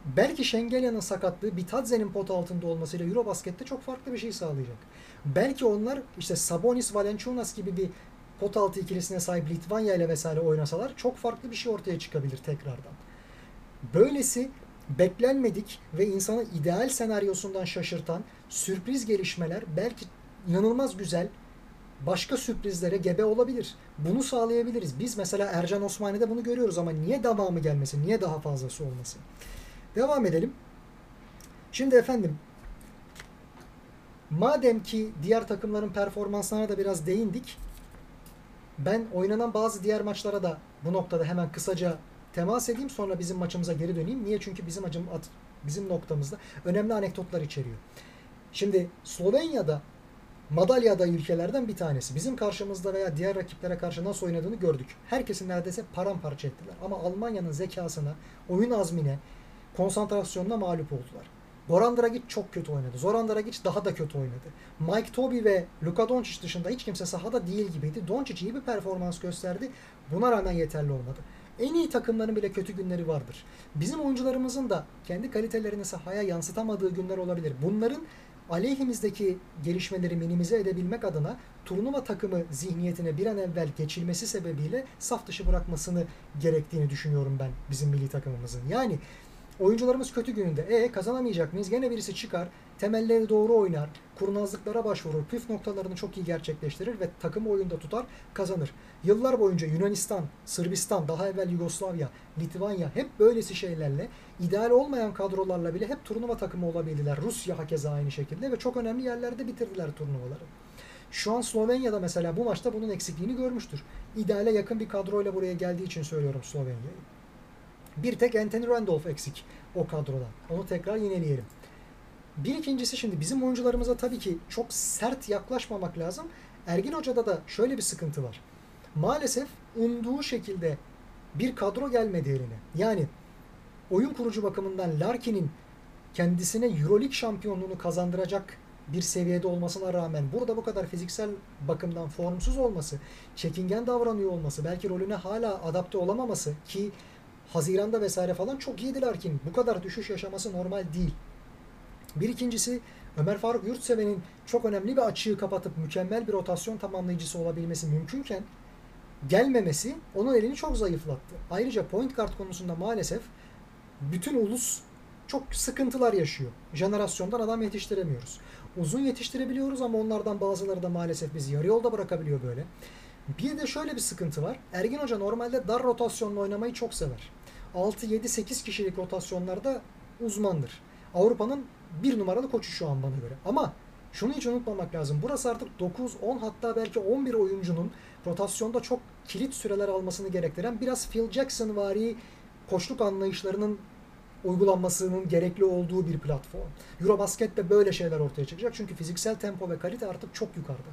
A: Belki Şengelya'nın sakatlığı Bitadze'nin pot altında olmasıyla Eurobasket'te çok farklı bir şey sağlayacak. Belki onlar işte Sabonis, Valenciunas gibi bir pot altı ikilisine sahip Litvanya ile vesaire oynasalar çok farklı bir şey ortaya çıkabilir tekrardan. Böylesi beklenmedik ve insanı ideal senaryosundan şaşırtan sürpriz gelişmeler belki inanılmaz güzel başka sürprizlere gebe olabilir. Bunu sağlayabiliriz. Biz mesela Ercan Osmani'de bunu görüyoruz ama niye devamı gelmesin? Niye daha fazlası olmasın? Devam edelim. Şimdi efendim madem ki diğer takımların performanslarına da biraz değindik. Ben oynanan bazı diğer maçlara da bu noktada hemen kısaca temas edeyim sonra bizim maçımıza geri döneyim. Niye? Çünkü bizim acım bizim noktamızda önemli anekdotlar içeriyor. Şimdi Slovenya'da madalya adayı ülkelerden bir tanesi. Bizim karşımızda veya diğer rakiplere karşı nasıl oynadığını gördük. Herkesin neredeyse paramparça ettiler. Ama Almanya'nın zekasına, oyun azmine, konsantrasyonuna mağlup oldular. Goran Dragic çok kötü oynadı. Zoran Dragic daha da kötü oynadı. Mike Toby ve Luka Doncic dışında hiç kimse sahada değil gibiydi. Doncic iyi bir performans gösterdi. Buna rağmen yeterli olmadı. En iyi takımların bile kötü günleri vardır. Bizim oyuncularımızın da kendi kalitelerini sahaya yansıtamadığı günler olabilir. Bunların aleyhimizdeki gelişmeleri minimize edebilmek adına turnuva takımı zihniyetine bir an evvel geçilmesi sebebiyle saf dışı bırakmasını gerektiğini düşünüyorum ben bizim milli takımımızın. Yani Oyuncularımız kötü gününde. E kazanamayacak mıyız? Gene birisi çıkar, temelleri doğru oynar, kurnazlıklara başvurur, püf noktalarını çok iyi gerçekleştirir ve takımı oyunda tutar, kazanır. Yıllar boyunca Yunanistan, Sırbistan, daha evvel Yugoslavya, Litvanya hep böylesi şeylerle, ideal olmayan kadrolarla bile hep turnuva takımı olabildiler. Rusya hakeza aynı şekilde ve çok önemli yerlerde bitirdiler turnuvaları. Şu an Slovenya'da mesela bu maçta bunun eksikliğini görmüştür. İdeale yakın bir kadroyla buraya geldiği için söylüyorum Slovenya'yı. Bir tek Anthony Randolph eksik o kadrodan. Onu tekrar yineleyelim. Bir ikincisi şimdi bizim oyuncularımıza tabii ki çok sert yaklaşmamak lazım. Ergin Hoca'da da şöyle bir sıkıntı var. Maalesef umduğu şekilde bir kadro gelmedi eline. Yani oyun kurucu bakımından Larkin'in kendisine Euroleague şampiyonluğunu kazandıracak bir seviyede olmasına rağmen burada bu kadar fiziksel bakımdan formsuz olması, çekingen davranıyor olması, belki rolüne hala adapte olamaması ki Haziran'da vesaire falan çok iyiydi Larkin. Bu kadar düşüş yaşaması normal değil. Bir ikincisi Ömer Faruk Yurtseven'in çok önemli bir açığı kapatıp mükemmel bir rotasyon tamamlayıcısı olabilmesi mümkünken gelmemesi onun elini çok zayıflattı. Ayrıca point guard konusunda maalesef bütün ulus çok sıkıntılar yaşıyor. Jenerasyondan adam yetiştiremiyoruz. Uzun yetiştirebiliyoruz ama onlardan bazıları da maalesef bizi yarı yolda bırakabiliyor böyle. Bir de şöyle bir sıkıntı var. Ergin Hoca normalde dar rotasyonla oynamayı çok sever. 6, 7, 8 kişilik rotasyonlarda uzmandır. Avrupa'nın bir numaralı koçu şu an bana göre. Ama şunu hiç unutmamak lazım. Burası artık 9, 10 hatta belki 11 oyuncunun rotasyonda çok kilit süreler almasını gerektiren biraz Phil Jackson vari koçluk anlayışlarının uygulanmasının gerekli olduğu bir platform. Eurobasket'te böyle şeyler ortaya çıkacak. Çünkü fiziksel tempo ve kalite artık çok yukarıda.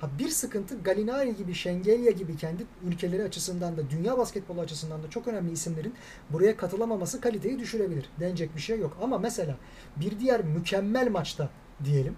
A: Ha bir sıkıntı Galinari gibi, Şengelya gibi kendi ülkeleri açısından da dünya basketbolu açısından da çok önemli isimlerin buraya katılamaması kaliteyi düşürebilir. Denecek bir şey yok. Ama mesela bir diğer mükemmel maçta diyelim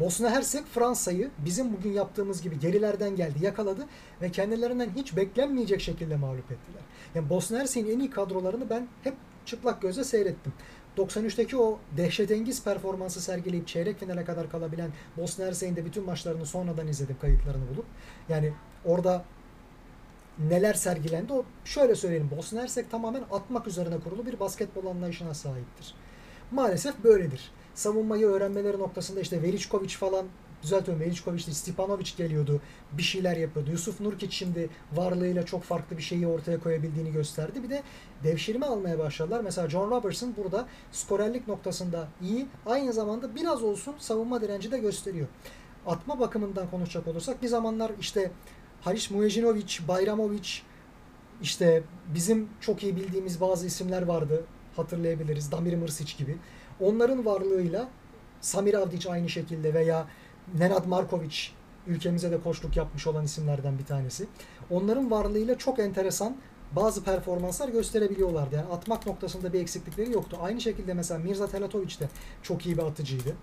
A: Bosna Hersek Fransa'yı bizim bugün yaptığımız gibi gerilerden geldi, yakaladı ve kendilerinden hiç beklenmeyecek şekilde mağlup ettiler. Yani Bosna Hersek'in en iyi kadrolarını ben hep çıplak gözle seyrettim. 93'teki o dehşetengiz performansı sergileyip çeyrek finale kadar kalabilen Bosna Hersek'in de bütün maçlarını sonradan izledim kayıtlarını bulup. Yani orada neler sergilendi o şöyle söyleyelim Bosna Hersek tamamen atmak üzerine kurulu bir basketbol anlayışına sahiptir. Maalesef böyledir savunmayı öğrenmeleri noktasında işte Veličković falan düzeltiyorum Veličković değil Stipanovic geliyordu. Bir şeyler yapıyordu. Yusuf Nurkic şimdi varlığıyla çok farklı bir şeyi ortaya koyabildiğini gösterdi. Bir de devşirme almaya başladılar. Mesela John Robertson burada skorerlik noktasında iyi. Aynı zamanda biraz olsun savunma direnci de gösteriyor. Atma bakımından konuşacak olursak bir zamanlar işte Haris Mujinovic, Bayramovic işte bizim çok iyi bildiğimiz bazı isimler vardı. Hatırlayabiliriz. Damir Mrsic gibi. Onların varlığıyla Samir Avdic aynı şekilde veya Nenad Markovic ülkemize de koçluk yapmış olan isimlerden bir tanesi. Onların varlığıyla çok enteresan bazı performanslar gösterebiliyorlardı. Yani atmak noktasında bir eksiklikleri yoktu. Aynı şekilde mesela Mirza Telatovic de çok iyi bir atıcıydı.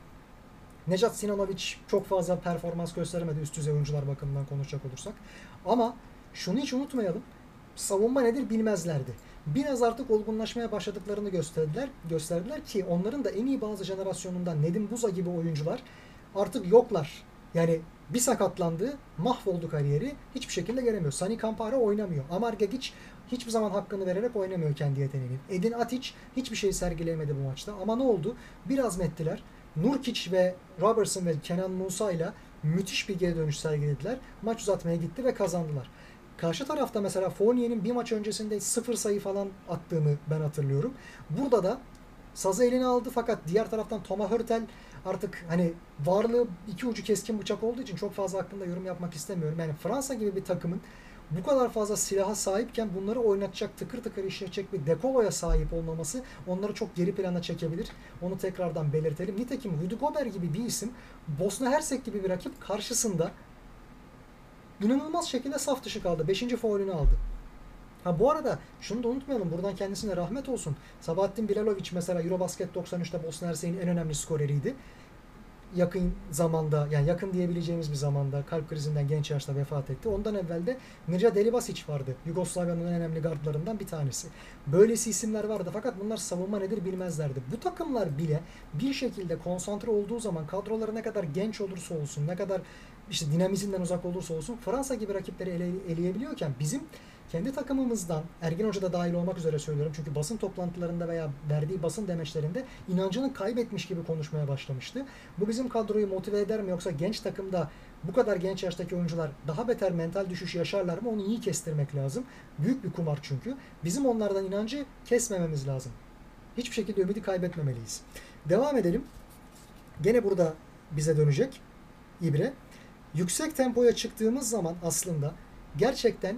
A: Necat Sinanovic çok fazla performans gösteremedi üst düzey oyuncular bakımından konuşacak olursak. Ama şunu hiç unutmayalım. Savunma nedir bilmezlerdi biraz artık olgunlaşmaya başladıklarını gösterdiler. Gösterdiler ki onların da en iyi bazı jenerasyonundan Nedim Buza gibi oyuncular artık yoklar. Yani bir sakatlandı, mahvoldu kariyeri. Hiçbir şekilde gelemiyor. Sani Kampara oynamıyor. Amar Gegic hiçbir zaman hakkını vererek oynamıyor kendi yeteneğini. Edin Atic hiçbir şey sergileyemedi bu maçta. Ama ne oldu? Biraz mettiler. Nurkic ve Robertson ve Kenan Musa ile müthiş bir geri dönüş sergilediler. Maç uzatmaya gitti ve kazandılar. Karşı tarafta mesela Fournier'in bir maç öncesinde sıfır sayı falan attığını ben hatırlıyorum. Burada da sazı eline aldı fakat diğer taraftan Thomas Hurtel artık hani varlığı iki ucu keskin bıçak olduğu için çok fazla hakkında yorum yapmak istemiyorum. Yani Fransa gibi bir takımın bu kadar fazla silaha sahipken bunları oynatacak, tıkır tıkır işleyecek bir dekoloya sahip olmaması onları çok geri plana çekebilir. Onu tekrardan belirtelim. Nitekim Rudy Gobert gibi bir isim Bosna Hersek gibi bir rakip karşısında inanılmaz şekilde saf dışı kaldı. Beşinci faulünü aldı. Ha bu arada şunu da unutmayalım. Buradan kendisine rahmet olsun. Sabahattin Bilalovic mesela Eurobasket 93'te Bosna Hersek'in en önemli skoreriydi. Yakın zamanda yani yakın diyebileceğimiz bir zamanda kalp krizinden genç yaşta vefat etti. Ondan evvel de Mirja Delibasic vardı. Yugoslavya'nın en önemli gardlarından bir tanesi. Böylesi isimler vardı fakat bunlar savunma nedir bilmezlerdi. Bu takımlar bile bir şekilde konsantre olduğu zaman kadroları ne kadar genç olursa olsun, ne kadar işte dinamizmden uzak olursa olsun Fransa gibi rakipleri ele, eleyebiliyorken bizim kendi takımımızdan Ergin Hoca da dahil olmak üzere söylüyorum. Çünkü basın toplantılarında veya verdiği basın demeçlerinde inancını kaybetmiş gibi konuşmaya başlamıştı. Bu bizim kadroyu motive eder mi yoksa genç takımda bu kadar genç yaştaki oyuncular daha beter mental düşüş yaşarlar mı onu iyi kestirmek lazım. Büyük bir kumar çünkü. Bizim onlardan inancı kesmememiz lazım. Hiçbir şekilde ümidi kaybetmemeliyiz. Devam edelim. Gene burada bize dönecek İbre yüksek tempoya çıktığımız zaman aslında gerçekten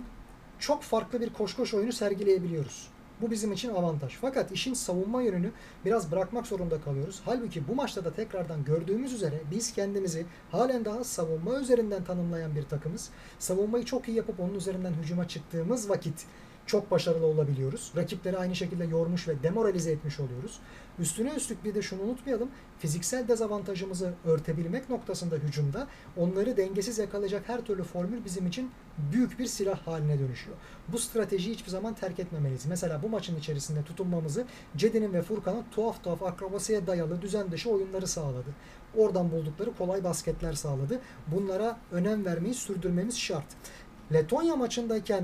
A: çok farklı bir koş koş oyunu sergileyebiliyoruz. Bu bizim için avantaj. Fakat işin savunma yönünü biraz bırakmak zorunda kalıyoruz. Halbuki bu maçta da tekrardan gördüğümüz üzere biz kendimizi halen daha savunma üzerinden tanımlayan bir takımız. Savunmayı çok iyi yapıp onun üzerinden hücuma çıktığımız vakit çok başarılı olabiliyoruz. Rakipleri aynı şekilde yormuş ve demoralize etmiş oluyoruz. Üstüne üstlük bir de şunu unutmayalım. Fiziksel dezavantajımızı örtebilmek noktasında hücumda onları dengesiz yakalayacak her türlü formül bizim için büyük bir silah haline dönüşüyor. Bu stratejiyi hiçbir zaman terk etmemeliyiz. Mesela bu maçın içerisinde tutunmamızı Cedi'nin ve Furkan'ın tuhaf tuhaf akrobasiye dayalı düzen dışı oyunları sağladı. Oradan buldukları kolay basketler sağladı. Bunlara önem vermeyi sürdürmemiz şart. Letonya maçındayken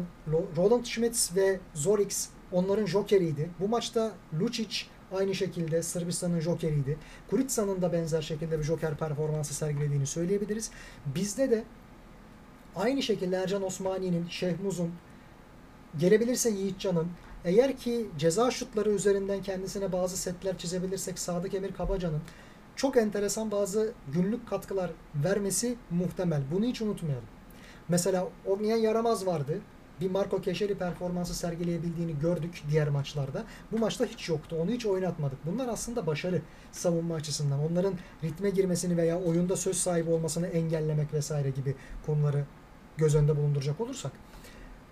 A: Roland Schmitz ve Zorix onların jokeriydi. Bu maçta Lucic aynı şekilde Sırbistan'ın jokeriydi. Kuritsa'nın da benzer şekilde bir joker performansı sergilediğini söyleyebiliriz. Bizde de Aynı şekilde Ercan Osmani'nin, Şehmuz'un, gelebilirse Yiğitcan'ın, eğer ki ceza şutları üzerinden kendisine bazı setler çizebilirsek Sadık Emir Kabaca'nın çok enteresan bazı günlük katkılar vermesi muhtemel. Bunu hiç unutmayalım. Mesela Ogniyen Yaramaz vardı. Bir Marco Keşeli performansı sergileyebildiğini gördük diğer maçlarda. Bu maçta hiç yoktu. Onu hiç oynatmadık. Bunlar aslında başarı savunma açısından. Onların ritme girmesini veya oyunda söz sahibi olmasını engellemek vesaire gibi konuları göz önünde bulunduracak olursak.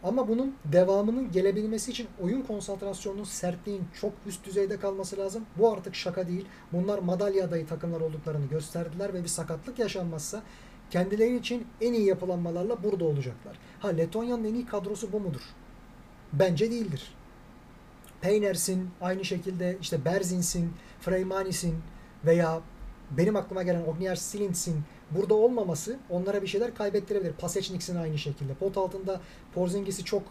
A: Ama bunun devamının gelebilmesi için oyun konsantrasyonunun sertliğin çok üst düzeyde kalması lazım. Bu artık şaka değil. Bunlar madalya adayı takımlar olduklarını gösterdiler ve bir sakatlık yaşanmazsa kendileri için en iyi yapılanmalarla burada olacaklar. Ha Letonya'nın en iyi kadrosu bu mudur? Bence değildir. Peyners'in, aynı şekilde işte Berzins'in, Freymanis'in veya benim aklıma gelen Ognier Silints'in burada olmaması onlara bir şeyler kaybettirebilir. Pasechniks'in aynı şekilde. Pot altında Porzingis'i çok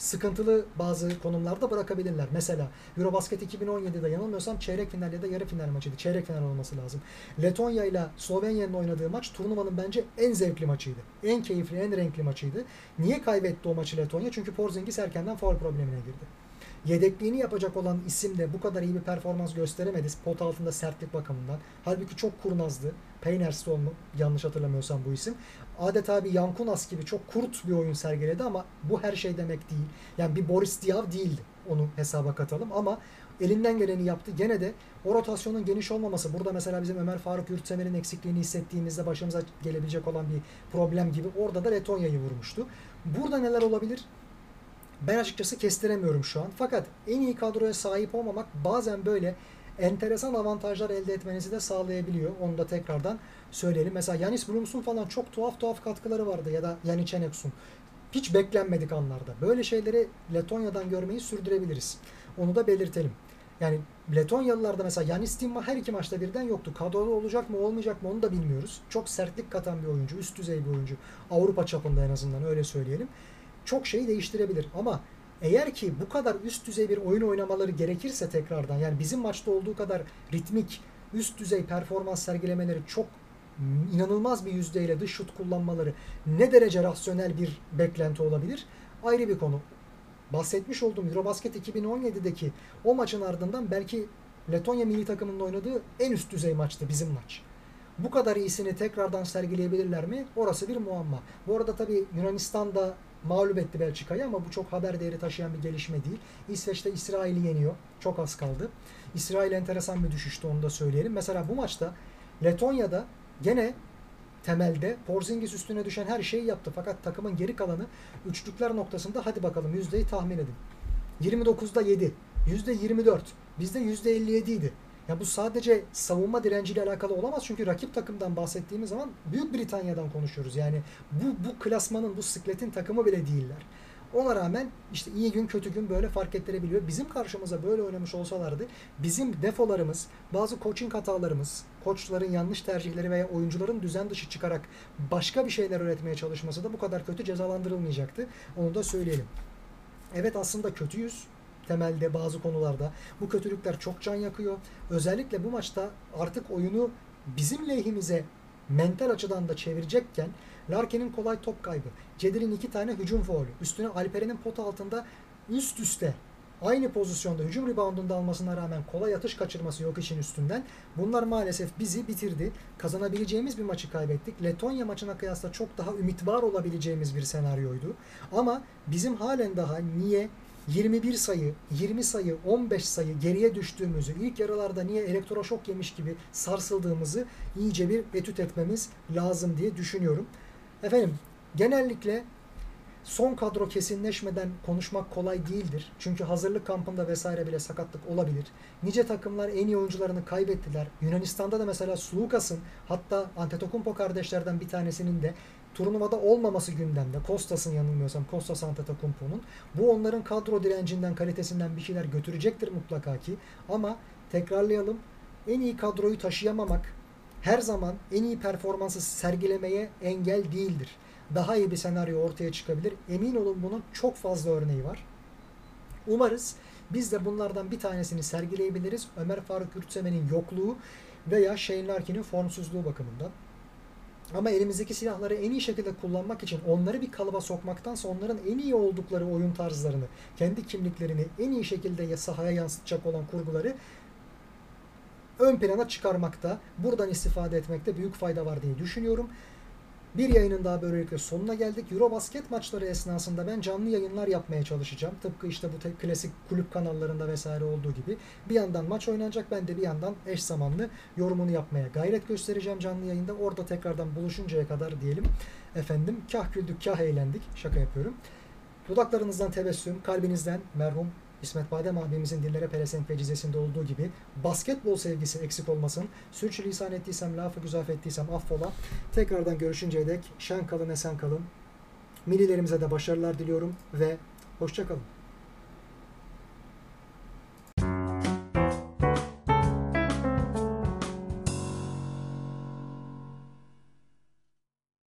A: sıkıntılı bazı konumlarda bırakabilirler. Mesela Eurobasket 2017'de yanılmıyorsam çeyrek final ya da yarı final maçıydı. Çeyrek final olması lazım. Letonya ile Slovenya'nın oynadığı maç turnuvanın bence en zevkli maçıydı. En keyifli, en renkli maçıydı. Niye kaybetti o maçı Letonya? Çünkü Porzingis erkenden foul problemine girdi. Yedekliğini yapacak olan isim de bu kadar iyi bir performans gösteremedi pot altında sertlik bakımından. Halbuki çok kurnazdı. Payners'te olma, yanlış hatırlamıyorsam bu isim. Adeta bir Yankunas gibi çok kurt bir oyun sergiledi ama bu her şey demek değil. Yani bir Boris Diaw değildi. Onu hesaba katalım ama elinden geleni yaptı. Gene de o rotasyonun geniş olmaması burada mesela bizim Ömer Faruk Yurtsever'in eksikliğini hissettiğimizde başımıza gelebilecek olan bir problem gibi orada da Letonya'yı vurmuştu. Burada neler olabilir? Ben açıkçası kestiremiyorum şu an. Fakat en iyi kadroya sahip olmamak bazen böyle enteresan avantajlar elde etmenizi de sağlayabiliyor. Onu da tekrardan söyleyelim. Mesela Yanis Brums'un falan çok tuhaf tuhaf katkıları vardı ya da Yanis Çeneks'un. Hiç beklenmedik anlarda. Böyle şeyleri Letonya'dan görmeyi sürdürebiliriz. Onu da belirtelim. Yani Letonyalılarda mesela Yanis Timma her iki maçta birden yoktu. Kadroda olacak mı olmayacak mı onu da bilmiyoruz. Çok sertlik katan bir oyuncu, üst düzey bir oyuncu. Avrupa çapında en azından öyle söyleyelim. Çok şeyi değiştirebilir ama eğer ki bu kadar üst düzey bir oyun oynamaları gerekirse tekrardan yani bizim maçta olduğu kadar ritmik üst düzey performans sergilemeleri çok inanılmaz bir yüzdeyle dış şut kullanmaları ne derece rasyonel bir beklenti olabilir? Ayrı bir konu. Bahsetmiş olduğum Eurobasket 2017'deki o maçın ardından belki Letonya milli takımının oynadığı en üst düzey maçtı bizim maç. Bu kadar iyisini tekrardan sergileyebilirler mi? Orası bir muamma. Bu arada tabii Yunanistan'da mağlup etti Belçika'yı ama bu çok haber değeri taşıyan bir gelişme değil. İsveç'te İsrail'i yeniyor. Çok az kaldı. İsrail enteresan bir düşüştü onu da söyleyelim. Mesela bu maçta Letonya'da gene temelde Porzingis üstüne düşen her şeyi yaptı. Fakat takımın geri kalanı üçlükler noktasında hadi bakalım yüzdeyi tahmin edin. 29'da 7, yüzde 24, bizde yüzde 57 idi. Ya bu sadece savunma direnciyle alakalı olamaz çünkü rakip takımdan bahsettiğimiz zaman Büyük Britanya'dan konuşuyoruz. Yani bu bu klasmanın, bu sikletin takımı bile değiller. Ona rağmen işte iyi gün kötü gün böyle fark ettirebiliyor. Bizim karşımıza böyle oynamış olsalardı bizim defolarımız, bazı coaching hatalarımız, koçların yanlış tercihleri veya oyuncuların düzen dışı çıkarak başka bir şeyler öğretmeye çalışması da bu kadar kötü cezalandırılmayacaktı. Onu da söyleyelim. Evet aslında kötüyüz temelde bazı konularda. Bu kötülükler çok can yakıyor. Özellikle bu maçta artık oyunu bizim lehimize mental açıdan da çevirecekken Larkin'in kolay top kaybı, Cedir'in iki tane hücum faulü, üstüne Alperen'in pot altında üst üste aynı pozisyonda hücum reboundunda almasına rağmen kolay atış kaçırması yok işin üstünden. Bunlar maalesef bizi bitirdi. Kazanabileceğimiz bir maçı kaybettik. Letonya maçına kıyasla çok daha ümit var olabileceğimiz bir senaryoydu. Ama bizim halen daha niye 21 sayı, 20 sayı, 15 sayı geriye düştüğümüzü, ilk yarılarda niye elektroşok yemiş gibi sarsıldığımızı iyice bir etüt etmemiz lazım diye düşünüyorum. Efendim genellikle son kadro kesinleşmeden konuşmak kolay değildir. Çünkü hazırlık kampında vesaire bile sakatlık olabilir. Nice takımlar en iyi oyuncularını kaybettiler. Yunanistan'da da mesela Sulukas'ın hatta Antetokounmpo kardeşlerden bir tanesinin de turnuvada olmaması gündemde. Kostas'ın yanılmıyorsam Kostas Antetokounmpo'nun. Bu onların kadro direncinden, kalitesinden bir şeyler götürecektir mutlaka ki. Ama tekrarlayalım. En iyi kadroyu taşıyamamak her zaman en iyi performansı sergilemeye engel değildir. Daha iyi bir senaryo ortaya çıkabilir. Emin olun bunun çok fazla örneği var. Umarız biz de bunlardan bir tanesini sergileyebiliriz. Ömer Faruk Yurtsemen'in yokluğu veya Shane Larkin'in formsuzluğu bakımından. Ama elimizdeki silahları en iyi şekilde kullanmak için onları bir kalıba sokmaktansa onların en iyi oldukları oyun tarzlarını, kendi kimliklerini en iyi şekilde ya- sahaya yansıtacak olan kurguları ön plana çıkarmakta, buradan istifade etmekte büyük fayda var diye düşünüyorum. Bir yayının daha böylelikle sonuna geldik. Eurobasket maçları esnasında ben canlı yayınlar yapmaya çalışacağım. Tıpkı işte bu klasik kulüp kanallarında vesaire olduğu gibi. Bir yandan maç oynanacak ben de bir yandan eş zamanlı yorumunu yapmaya gayret göstereceğim canlı yayında. Orada tekrardan buluşuncaya kadar diyelim. Efendim kah güldük kah eğlendik. Şaka yapıyorum. Dudaklarınızdan tebessüm, kalbinizden merhum İsmet Badem abimizin dillere pelesenk ve cizesinde olduğu gibi basketbol sevgisi eksik olmasın. Sürçülisan ettiysem, lafı güzaf ettiysem affola. Tekrardan görüşünceye dek şen kalın, esen kalın. Millilerimize de başarılar diliyorum ve hoşçakalın.